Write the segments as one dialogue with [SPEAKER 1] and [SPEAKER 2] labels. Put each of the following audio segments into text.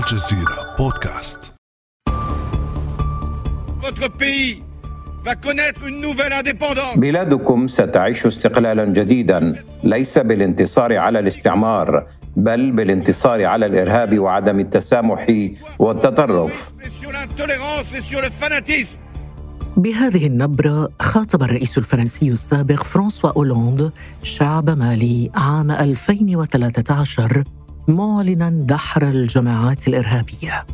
[SPEAKER 1] الجزيرة بودكاست
[SPEAKER 2] Votre pays va connaître une nouvelle indépendance.
[SPEAKER 3] بلادكم ستعيش استقلالا جديدا ليس بالانتصار على الاستعمار بل بالانتصار على الإرهاب وعدم التسامح والتطرف.
[SPEAKER 4] بهذه النبرة خاطب الرئيس الفرنسي السابق فرانسوا أولاند شعب مالي عام 2013 معلنا دحر الجماعات الإرهابية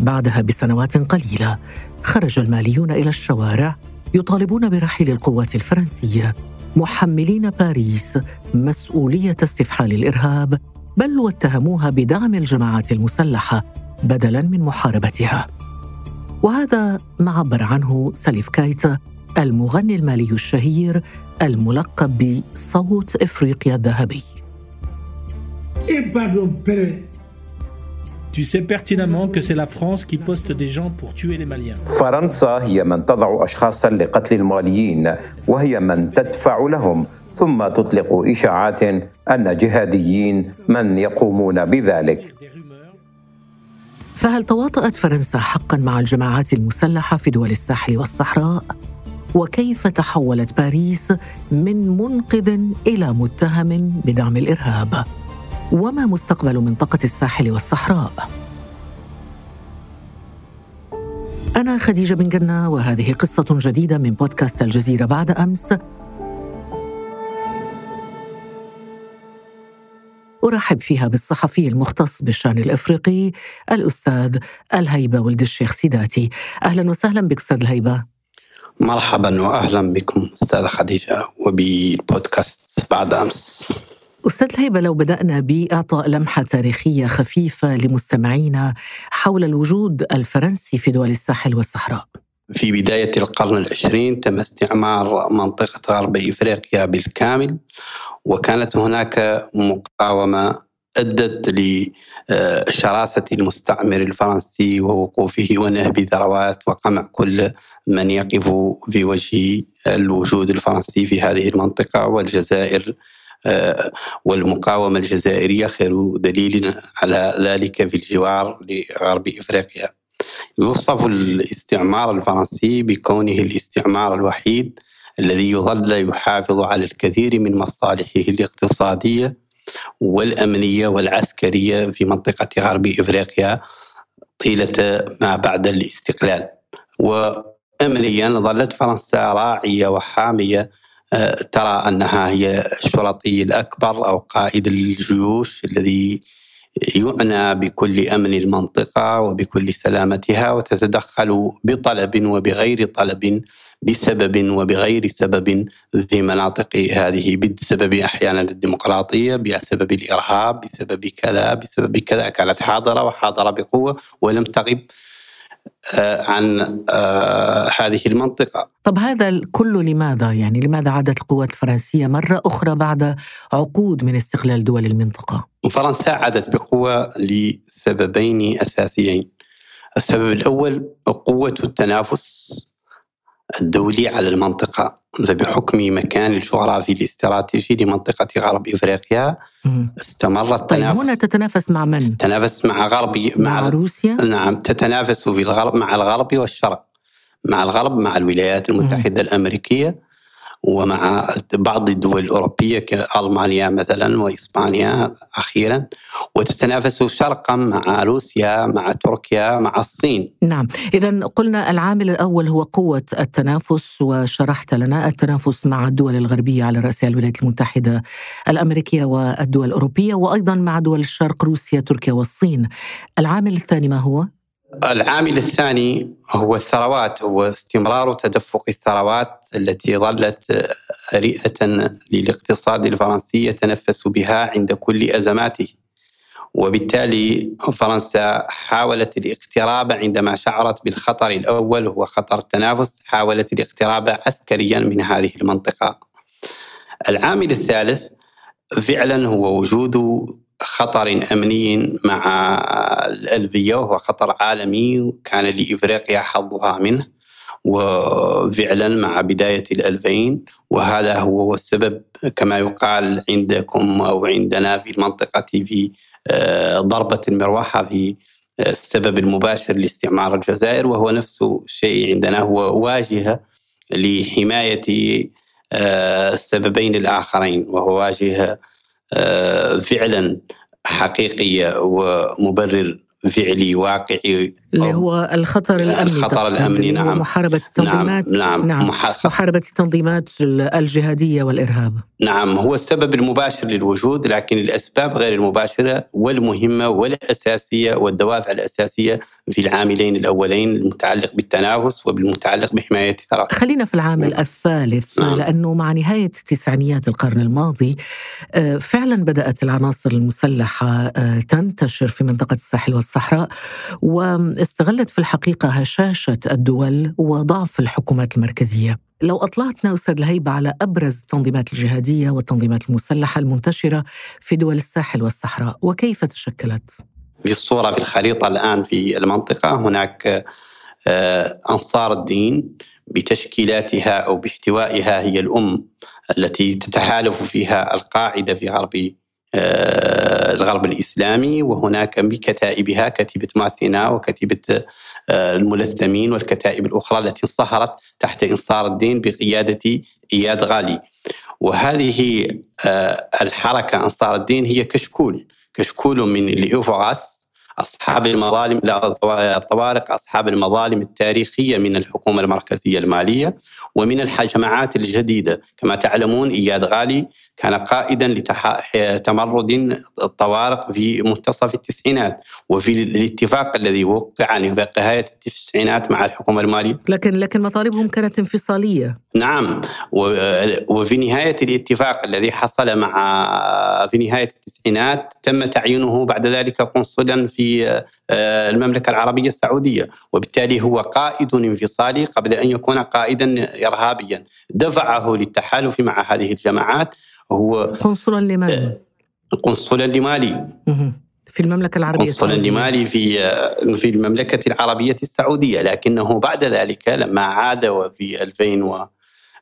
[SPEAKER 4] بعدها بسنوات قليلة خرج الماليون إلى الشوارع يطالبون برحيل القوات الفرنسية محملين باريس مسؤولية استفحال الإرهاب بل واتهموها بدعم الجماعات المسلحة بدلا من محاربتها وهذا ما عبر عنه سليف كايتا المغني المالي الشهير الملقب بصوت إفريقيا الذهبي.
[SPEAKER 5] Tu sais pertinemment que c'est la France qui poste des gens pour tuer les Maliens.
[SPEAKER 3] فرنسا هي من تضع اشخاصا لقتل الماليين وهي من تدفع لهم ثم تطلق إشاعات أن جهاديين من يقومون بذلك
[SPEAKER 5] Des rumeurs.
[SPEAKER 4] فهل تواطأت فرنسا حقا مع الجماعات المسلحة في دول الساحل والصحراء؟ وكيف تحولت باريس من منقذ إلى متهم بدعم الإرهاب؟ وما مستقبل منطقة الساحل والصحراء؟ أنا خديجة بن جنة وهذه قصة جديدة من بودكاست الجزيرة بعد أمس أرحب فيها بالصحفي المختص بالشأن الإفريقي الأستاذ الهيبة ولد الشيخ سيداتي أهلا وسهلا بك أستاذ الهيبة
[SPEAKER 6] مرحبا واهلا بكم أستاذة خديجة وبالبودكاست بعد أمس.
[SPEAKER 4] أستاذ الهيبة لو بدأنا بإعطاء لمحة تاريخية خفيفة لمستمعينا حول الوجود الفرنسي في دول الساحل والصحراء.
[SPEAKER 6] في بداية القرن العشرين تم استعمار منطقة غرب إفريقيا بالكامل وكانت هناك مقاومة أدت لشراسة المستعمر الفرنسي ووقوفه ونهب ثروات وقمع كل من يقف في وجه الوجود الفرنسي في هذه المنطقة والجزائر والمقاومة الجزائرية خير دليل على ذلك في الجوار لغرب إفريقيا. يوصف الاستعمار الفرنسي بكونه الاستعمار الوحيد الذي يظل يحافظ على الكثير من مصالحه الاقتصادية والأمنية والعسكرية في منطقة غرب إفريقيا طيلة ما بعد الاستقلال. وأمنيا ظلت فرنسا راعية وحامية آه، ترى أنها هي الشرطي الأكبر أو قائد الجيوش الذي يعنى بكل أمن المنطقة وبكل سلامتها وتتدخل بطلب وبغير طلب بسبب وبغير سبب في مناطق هذه بسبب أحيانا الديمقراطية بسبب الإرهاب بسبب كذا بسبب كذا. كانت حاضرة وحاضرة بقوة ولم تغب آه، عن آه، هذه المنطقة
[SPEAKER 4] طب هذا الكل لماذا؟ يعني لماذا عادت القوات الفرنسية مرة أخرى بعد عقود من استقلال دول المنطقة؟
[SPEAKER 6] فرنسا عادت بقوة لسببين أساسيين السبب الأول قوة التنافس الدولي على المنطقة فبحكم مكان الجغرافي الاستراتيجي لمنطقة غرب إفريقيا. استمر
[SPEAKER 4] طيب
[SPEAKER 6] التنافس
[SPEAKER 4] هنا تتنافس مع من؟
[SPEAKER 6] تنافس مع غربي
[SPEAKER 4] مع روسيا؟
[SPEAKER 6] نعم تتنافس في الغرب مع الغرب والشرق مع الغرب مع الولايات المتحدة الأمريكية ومع بعض الدول الأوروبية كألمانيا مثلا وإسبانيا أخيرا وتتنافس شرقا مع روسيا مع تركيا مع الصين.
[SPEAKER 4] نعم. إذا قلنا العامل الأول هو قوة التنافس وشرحت لنا التنافس مع الدول الغربية على رأسها الولايات المتحدة الأمريكية والدول الأوروبية وأيضا مع دول الشرق روسيا تركيا والصين. العامل الثاني ما هو؟
[SPEAKER 6] العامل الثاني هو الثروات هو استمرار تدفق الثروات التي ظلت رئة للاقتصاد الفرنسي يتنفس بها عند كل أزماته. وبالتالي فرنسا حاولت الاقتراب عندما شعرت بالخطر الأول هو خطر التنافس حاولت الاقتراب عسكريا من هذه المنطقة. العامل الثالث فعلا هو وجود خطر أمني مع الألبية وهو خطر عالمي كان لإفريقيا حظها منه وفعلا مع بداية الألفين وهذا هو السبب كما يقال عندكم أو عندنا في المنطقة في آه، ضربة المروحة في آه، السبب المباشر لاستعمار الجزائر وهو نفس الشيء عندنا هو واجهة لحماية آه، السببين الآخرين وهو واجهة فعلا حقيقية ومبرر فعلي واقعي.
[SPEAKER 4] اللي هو الخطر الأمني
[SPEAKER 6] الخطر الأمني نعم.
[SPEAKER 4] محاربة التنظيمات؟
[SPEAKER 6] نعم, نعم.
[SPEAKER 4] محاربة التنظيمات الجهادية والإرهاب.
[SPEAKER 6] نعم هو السبب المباشر للوجود لكن الأسباب غير المباشرة والمهمة والأساسية والدوافع الأساسية في العاملين الأولين المتعلق بالتنافس وبالمتعلق بحماية الثراء.
[SPEAKER 4] خلينا في العامل نعم. الثالث نعم. لأنه مع نهاية تسعينيات القرن الماضي آه، فعلا بدأت العناصر المسلحة آه، تنتشر في منطقة الساحل والصحراء واستغلت في الحقيقة هشاشة الدول وضعف الحكومات المركزية. لو أطلعتنا أستاذ الهيبة على أبرز التنظيمات الجهادية والتنظيمات المسلحة المنتشرة في دول الساحل والصحراء وكيف تشكلت؟
[SPEAKER 6] في الصورة في الخريطة الآن في المنطقة هناك آه، أنصار الدين بتشكيلاتها أو باحتوائها هي الأم التي تتحالف فيها القاعدة في غرب آه، الغرب الإسلامي وهناك بكتائبها كتيبة ماسينا وكتيبة آه، الملثمين والكتائب الأخرى التي انصهرت تحت إنصار الدين بقيادة إياد غالي. وهذه الحركة أنصار الدين هي كشكول. كشكول من الإوفغاس أصحاب المظالم الطوارق أصحاب المظالم التاريخية من الحكومة المركزية المالية ومن الجماعات الجديدة. كما تعلمون إياد غالي كان قائدا لتمرد الطوارق في منتصف التسعينات وفي الاتفاق الذي وقع في نهاية التسعينات مع الحكومة المالية.
[SPEAKER 4] لكن لكن مطالبهم كانت انفصالية.
[SPEAKER 6] نعم وفي نهاية الاتفاق الذي حصل مع في نهاية التسعينات تم تعيينه بعد ذلك قنصلا في المملكة العربية السعودية. وبالتالي هو قائد انفصالي قبل أن يكون قائدا إرهابيا. دفعه للتحالف مع هذه الجماعات هو
[SPEAKER 4] قنصلا لمن؟ آه،
[SPEAKER 6] قنصلا لمالي.
[SPEAKER 4] في المملكة العربية
[SPEAKER 6] السعودية. قنصلا لمالي في آه، في المملكة العربية السعودية. لكنه بعد ذلك لما عاد وفي 2000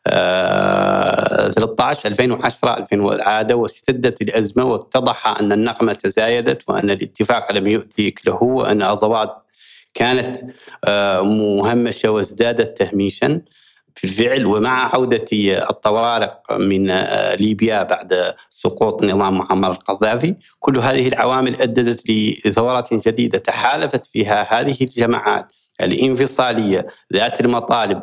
[SPEAKER 6] 13 2010 2000 عاد واشتدت الأزمة واتضح أن النقمة تزايدت وأن الاتفاق لم يؤتي له وأن ازواد كانت آه، مهمشة وازدادت تهميشا في الفعل. ومع عودة الطوارق من آه، ليبيا بعد سقوط نظام معمر القذافي كل هذه العوامل أدت لثورة جديدة تحالفت فيها هذه الجماعات الانفصالية ذات المطالب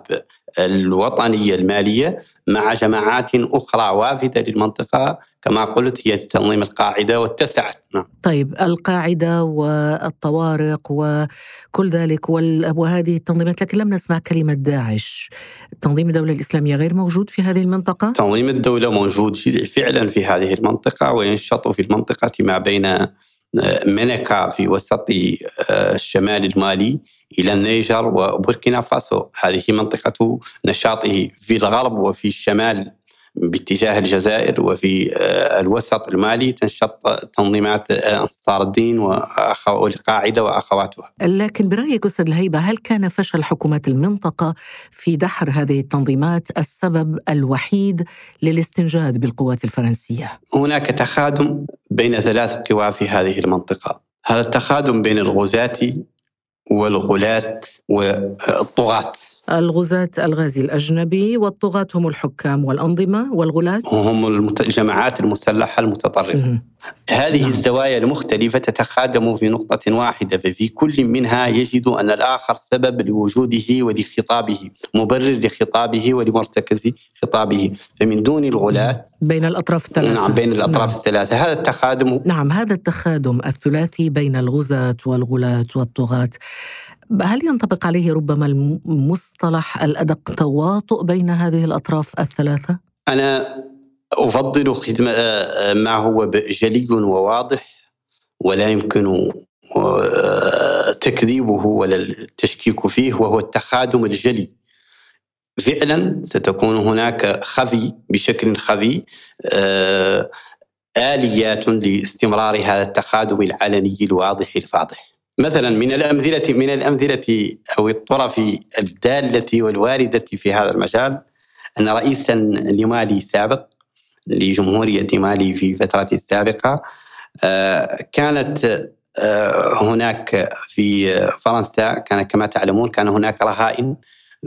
[SPEAKER 6] الوطنية المالية مع جماعات أخرى وافدة للمنطقة كما قلت هي تنظيم القاعدة واتسعت نعم.
[SPEAKER 4] طيب القاعدة والطوارق وكل ذلك وهذه التنظيمات لكن لم نسمع كلمة داعش تنظيم الدولة الإسلامية غير موجود في هذه المنطقة؟
[SPEAKER 6] تنظيم الدولة موجود فعلا في هذه المنطقة وينشط في المنطقة ما بين منكا في وسط آه، الشمال المالي إلى النيجر وبوركينا فاسو. هذه منطقة نشاطه في الغرب وفي الشمال باتجاه الجزائر وفي آه، الوسط المالي تنشط تنظيمات انصار الدين والقاعدة وأخواتها.
[SPEAKER 4] لكن برأيك أستاذ الهيبة هل كان فشل حكومات المنطقة في دحر هذه التنظيمات السبب الوحيد للاستنجاد بالقوات الفرنسية؟
[SPEAKER 6] هناك تخادم بين ثلاث قوى في هذه المنطقة. هذا التخادم بين الغزاة والغلاة والطغاة
[SPEAKER 4] الغزاة الغازي الأجنبي والطغاة هم الحكام والأنظمة والغلاة.
[SPEAKER 6] هم الجماعات المسلحة المتطرفة. هذه نعم. الزوايا المختلفة تتخادم في نقطة واحدة ففي كل منها يجد أن الآخر سبب لوجوده ولخطابه مبرر لخطابه ولمرتكز خطابه. فمن دون الغلاة
[SPEAKER 4] بين الأطراف الثلاثة.
[SPEAKER 6] نعم بين الأطراف نعم. الثلاثة. هذا التخادم
[SPEAKER 4] نعم هذا التخادم الثلاثي بين الغزاة والغلاة والطغاة. هل ينطبق عليه ربما المصطلح الأدق تواطؤ بين هذه الأطراف الثلاثة؟
[SPEAKER 6] أنا أفضل خدمة ما هو جلي وواضح ولا يمكن آه، تكذيبه ولا التشكيك فيه وهو التخادم الجلي فعلا ستكون هناك خفي بشكل خفي آه، آليات لاستمرار هذا التخادم العلني الواضح الفاضح مثلا من الامثله من الأمثلة أو الطرف الدالة والواردة في هذا المجال أن رئيسا لمالي سابق لجمهورية مالي في فترته السابقه آه، كانت آه، هناك في فرنسا كان كما تعلمون كان هناك رهائن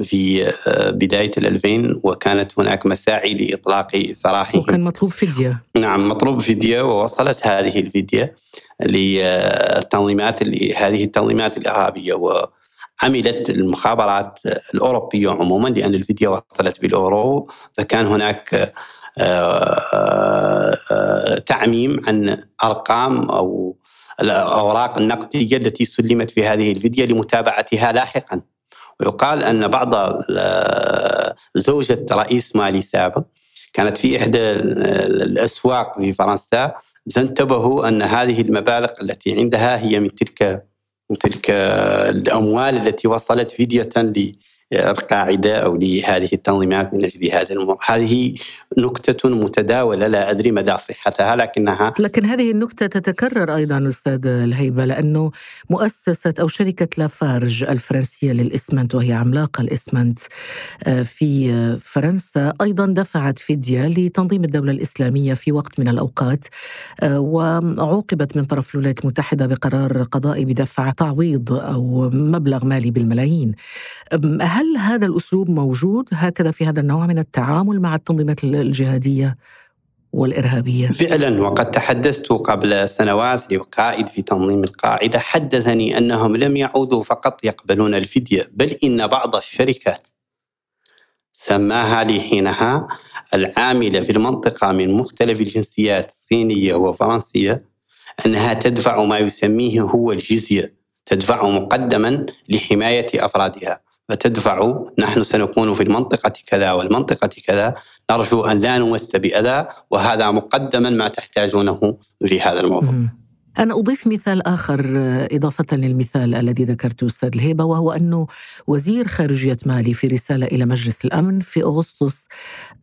[SPEAKER 6] في آه، بداية الألفين وكانت هناك مساعي لإطلاق سراحهم
[SPEAKER 4] وكان مطلوب فدية
[SPEAKER 6] نعم مطلوب فدية ووصلت هذه الفدية للتنظيمات هذه التنظيمات الإرهابية وعملت المخابرات الأوروبية عموما لأن الفدية وصلت بالأورو فكان هناك آه، آه، تعميم عن أرقام أو الأوراق النقدية التي سلمت في هذه الفدية لمتابعتها لاحقا. ويقال أن بعض زوجة رئيس مالي سابق كانت في إحدى الأسواق في فرنسا فانتبهوا أن هذه المبالغ التي عندها هي من تلك من تلك الأموال التي وصلت فدية القاعدة أو لهذه التنظيمات من أجل هذا الأمور هذه نكتة متداولة لا أدري مدى صحتها لكنها
[SPEAKER 4] لكن هذه النكتة تتكرر أيضا أستاذ الهيبة لأنه مؤسسة أو شركة لافارج الفرنسية للإسمنت وهي عملاقة الإسمنت آه، في فرنسا أيضا دفعت فدية لتنظيم الدولة الإسلامية في وقت من الأوقات آه، وعوقبت من طرف الولايات المتحدة بقرار قضائي بدفع تعويض أو مبلغ مالي بالملايين. هل هذا الأسلوب موجود هكذا في هذا النوع من التعامل مع التنظيمات الجهادية والإرهابية؟
[SPEAKER 6] فعلا وقد تحدثت قبل سنوات لقائد في تنظيم القاعدة حدثني أنهم لم يعودوا فقط يقبلون الفدية بل إن بعض الشركات سماها لي حينها العاملة في المنطقة من مختلف الجنسيات الصينيه وفرنسية أنها تدفع ما يسميه هو الجزية تدفع مقدما لحماية أفرادها فتدفع نحن سنكون في المنطقة كذا والمنطقة كذا نرجو أن لا نمس بأذى وهذا مقدما ما تحتاجونه في هذا الموضوع.
[SPEAKER 4] أنا أضيف مثال آخر إضافة للمثال الذي ذكرته أستاذ الهيبة وهو أنه وزير خارجية مالي في رسالة إلى مجلس الأمن في أغسطس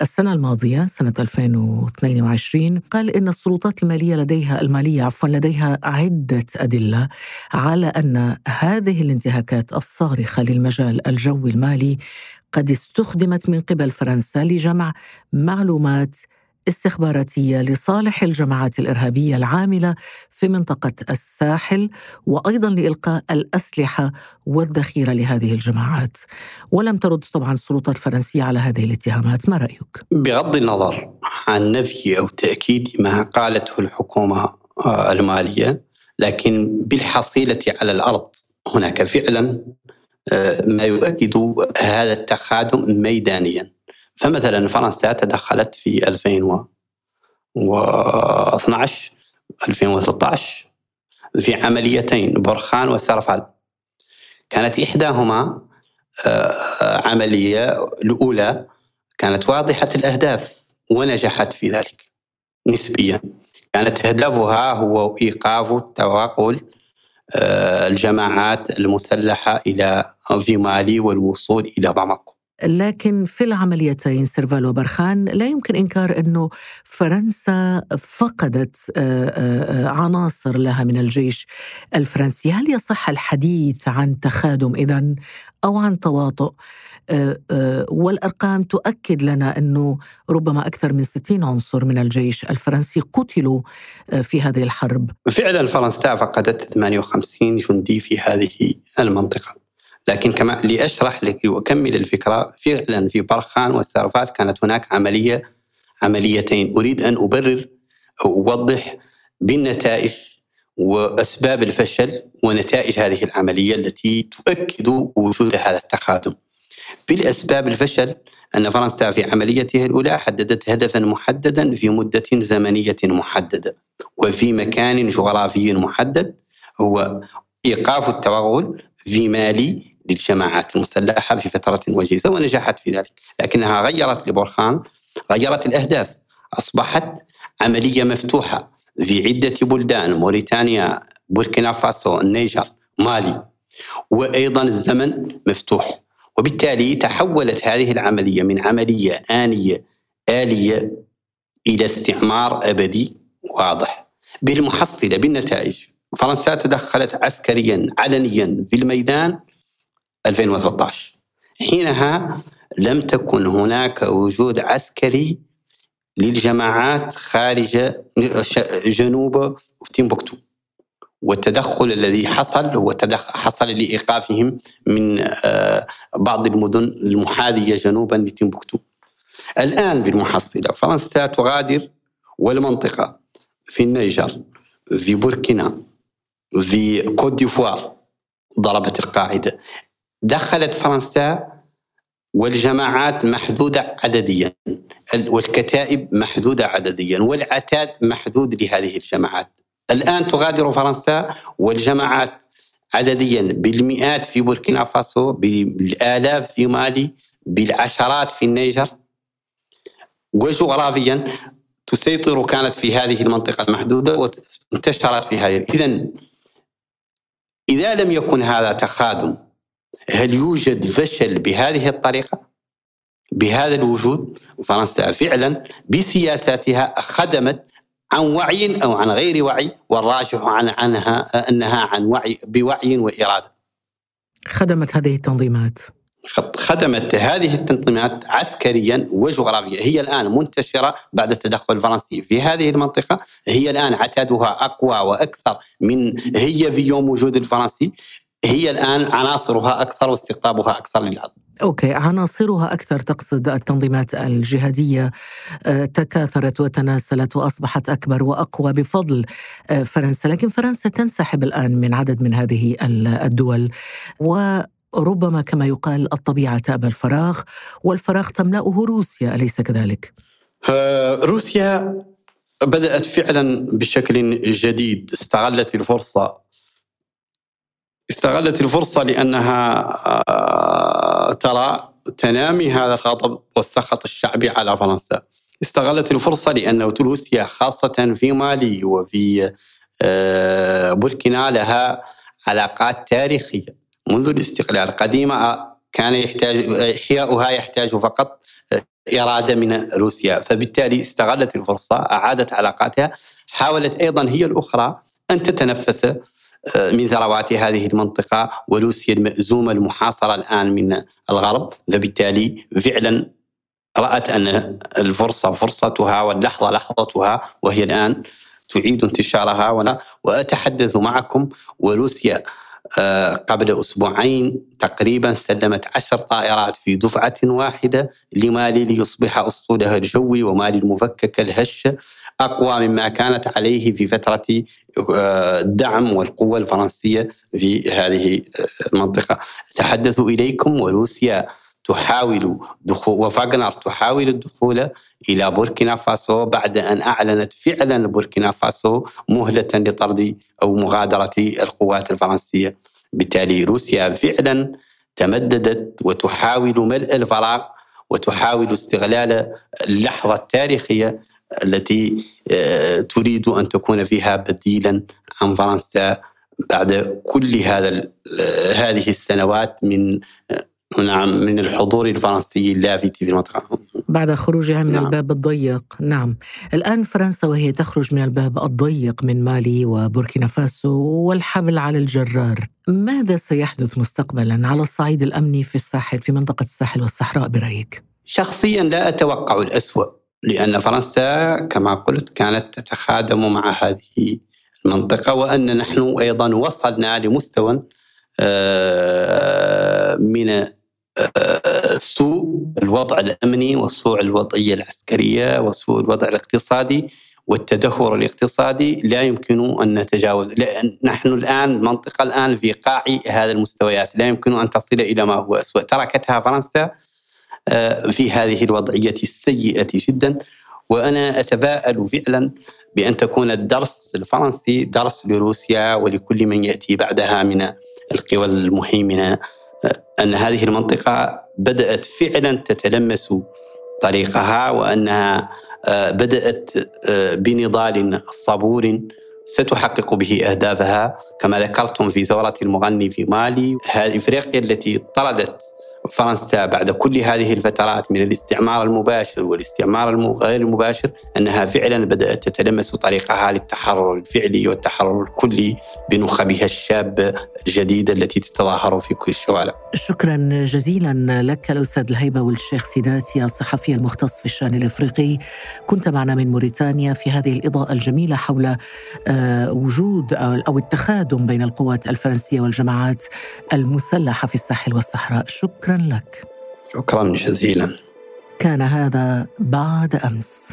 [SPEAKER 4] السنة الماضية سنة 2022 قال إن السلطات المالية لديها المالية عفوا لديها عدة أدلة على أن هذه الانتهاكات الصارخة للمجال الجوي المالي قد استخدمت من قبل فرنسا لجمع معلومات استخباراتية لصالح الجماعات الإرهابية العاملة في منطقة الساحل وأيضا لإلقاء الأسلحة والذخيرة لهذه الجماعات. ولم ترد طبعا السلطات الفرنسية على هذه الاتهامات. ما رأيك؟
[SPEAKER 6] بغض النظر عن نفي أو تأكيد ما قالته الحكومة آه، المالية لكن بالحصيلة على الأرض هناك فعلا آه، ما يؤكد هذا التخادم ميدانيا. فمثلا فرنسا تدخلت في 2012 2013 في عمليتين برخان وسرفال. كانت إحداهما آه، عملية الأولى كانت واضحة الأهداف ونجحت في ذلك نسبيا. كانت هدفها هو إيقاف التوغل آه، الجماعات المسلحة إلى في مالي والوصول إلى باماكو.
[SPEAKER 4] لكن في العمليتين سيرفال وبرخان لا يمكن إنكار أنه فرنسا فقدت آه، آه، عناصر لها من الجيش الفرنسي، هل يصح الحديث عن تخادم اذا أو عن تواطؤ؟ آه، والأرقام تؤكد لنا أنه ربما أكثر من 60 عنصر من الجيش الفرنسي قتلوا في هذه الحرب.
[SPEAKER 6] فعلا فرنسا فقدت 58 جندي في هذه المنطقة. لكن كما لأشرح لك وأكمل الفكرة فعلا في برخان والسرفات كانت هناك عملية عمليتين أريد أن أبرر أو أوضح بالنتائج وأسباب الفشل ونتائج هذه العملية التي تؤكد وجود هذا التقادم. بالأسباب الفشل أن فرنسا في عمليتها الأولى حددت هدفا محددا في مدة زمنية محددة وفي مكان جغرافي محدد هو إيقاف التوغل في مالي للجماعات المسلحة في فترة وجيزة ونجحت في ذلك لكنها غيرت لبرخان غيرت الأهداف أصبحت عملية مفتوحة في عدة بلدان موريتانيا بوركينا فاسو النيجر مالي وأيضا الزمن مفتوح. وبالتالي تحولت هذه العملية من عملية آنية آلية إلى استعمار أبدي واضح. بالمحصلة بالنتائج فرنسا تدخلت عسكريا علنيا في الميدان 2013 حينها لم تكن هناك وجود عسكري للجماعات خارج جنوب تيمبوكتو. والتدخل الذي حصل هو حصل لإيقافهم من آه، بعض المدن المحاذية جنوبا لتيمبوكتو. الآن بالمحصله فرنسا تغادر والمنطقة في النيجر في بوركينا في كوت ديفوار ضربت القاعدة. دخلت فرنسا والجماعات محدودة عدديا. والكتائب محدودة عدديا. والعتاد محدود لهذه الجماعات. الآن تغادر فرنسا والجماعات عدديا بالمئات في بوركينا فاسو بالآلاف في مالي بالعشرات في النيجر. وجغرافيا تسيطر كانت في هذه المنطقة المحدودة وانتشرت في هذه. إذا إذا لم يكن هذا تخادم هل يوجد فشل بهذه الطريقة؟ بهذا الوجود؟ فرنسا فعلا بسياساتها خدمت عن وعي أو عن غير وعي والراجح عن عنها أنها عن وعي بوعي وإرادة.
[SPEAKER 4] خدمت هذه التنظيمات.
[SPEAKER 6] خدمت هذه التنظيمات عسكريا وجغرافيا. هي الآن منتشرة بعد التدخل الفرنسي في هذه المنطقة. هي الآن عتادها أقوى وأكثر من هي في يوم وجود الفرنسي. هي الآن عناصرها أكثر واستقطابها أكثر للعدد.
[SPEAKER 4] أوكي عناصرها أكثر تقصد التنظيمات الجهادية آه، تكاثرت وتناسلت وأصبحت أكبر وأقوى بفضل آه، فرنسا، لكن فرنسا تنسحب الآن من عدد من هذه الدول وربما كما يقال الطبيعة تأبى الفراغ والفراغ تملأه روسيا أليس كذلك؟
[SPEAKER 6] آه، روسيا بدأت فعلا بشكل جديد استغلت الفرصة استغلت الفرصة لأنها آه، ترى تنامي هذا الغضب والسخط الشعبي على فرنسا. استغلت الفرصة لأن روسيا خاصة في مالي وفي آه، بوركينا لها علاقات تاريخية. منذ الاستقلال قديمة كان يحتاج إحياؤها يحتاج فقط إرادة من روسيا. فبالتالي استغلت الفرصة أعادت علاقاتها حاولت أيضا هي الأخرى أن تتنفس من ثروات هذه المنطقة وروسيا المأزومة المحاصرة الآن من الغرب فبالتالي فعلا رأت أن الفرصة فرصتها واللحظة لحظتها وهي الآن تعيد انتشارها. وأتحدث معكم وروسيا آه، قبل أسبوعين تقريبا سلمت عشر طائرات في دفعة واحدة لمالي ليصبح أسطولها الجوي ومالي المفككة الهشة أقوى مما كانت عليه في الدعم آه، والقوة الفرنسية في هذه المنطقة أتحدث إليكم وروسيا تحاول دخول وفاغنر تحاول الدخول إلى بوركينا فاسو بعد أن أعلنت فعلا بوركينا فاسو مهلة لطرد أو مغادرة القوات الفرنسية. بالتالي روسيا فعلا تمددت وتحاول ملء الفراغ وتحاول استغلال اللحظة التاريخية التي آه، تريد أن تكون فيها بديلا عن فرنسا بعد كل هذا هذه السنوات من آه، نعم من الحضور الفرنسي اللافت في المنطقة.
[SPEAKER 4] بعد خروجها من نعم. الباب الضيق. نعم. الآن فرنسا وهي تخرج من الباب الضيق من مالي وبوركينا فاسو والحبل على الجرار. ماذا سيحدث مستقبلا على الصعيد الأمني في الساحل في منطقة الساحل والصحراء برأيك؟
[SPEAKER 6] شخصيا لا أتوقع الأسوأ. لأن فرنسا كما قلت كانت تتخادم مع هذه المنطقة وأن نحن أيضا وصلنا لمستوى آه، من آه، سوء الوضع الأمني وسوء الوضعية العسكرية وسوء الوضع الاقتصادي والتدهور الاقتصادي لا يمكن أن نتجاوز. لأن نحن الآن المنطقة الآن في قاع هذا المستويات لا يمكن أن تصل إلى ما هو اسوء تركتها فرنسا في هذه الوضعية السيئة جدا. وأنا اتفائل فعلا بأن تكون الدرس الفرنسي درس لروسيا ولكل من يأتي بعدها من القوى المهيمنه أن هذه المنطقة بدأت فعلا تتلمس طريقها وأنها آه، بدأت آه، بنضال صبور ستحقق به أهدافها. كما ذكرتم في ثورة المغني في مالي إفريقيا التي طردت فرنسا بعد كل هذه الفترات من الاستعمار المباشر والاستعمار غير المباشر أنها فعلا بدأت تتلمس طريقها للتحرر الفعلي والتحرر الكلي بنخبها الشابه الجديده التي تتظاهر في كل الشوارع.
[SPEAKER 4] شكرا جزيلا لك الأستاذ الهيبة والشيخ سيداتي الصحفي المختص في الشأن الإفريقي. كنت معنا من موريتانيا في هذه الإضاءة الجميلة حول آه، وجود أو التخادم بين القوات الفرنسية والجماعات المسلحة في الساحل والصحراء. شكرا لك.
[SPEAKER 6] شكرا جزيلا.
[SPEAKER 4] كان هذا بعد أمس.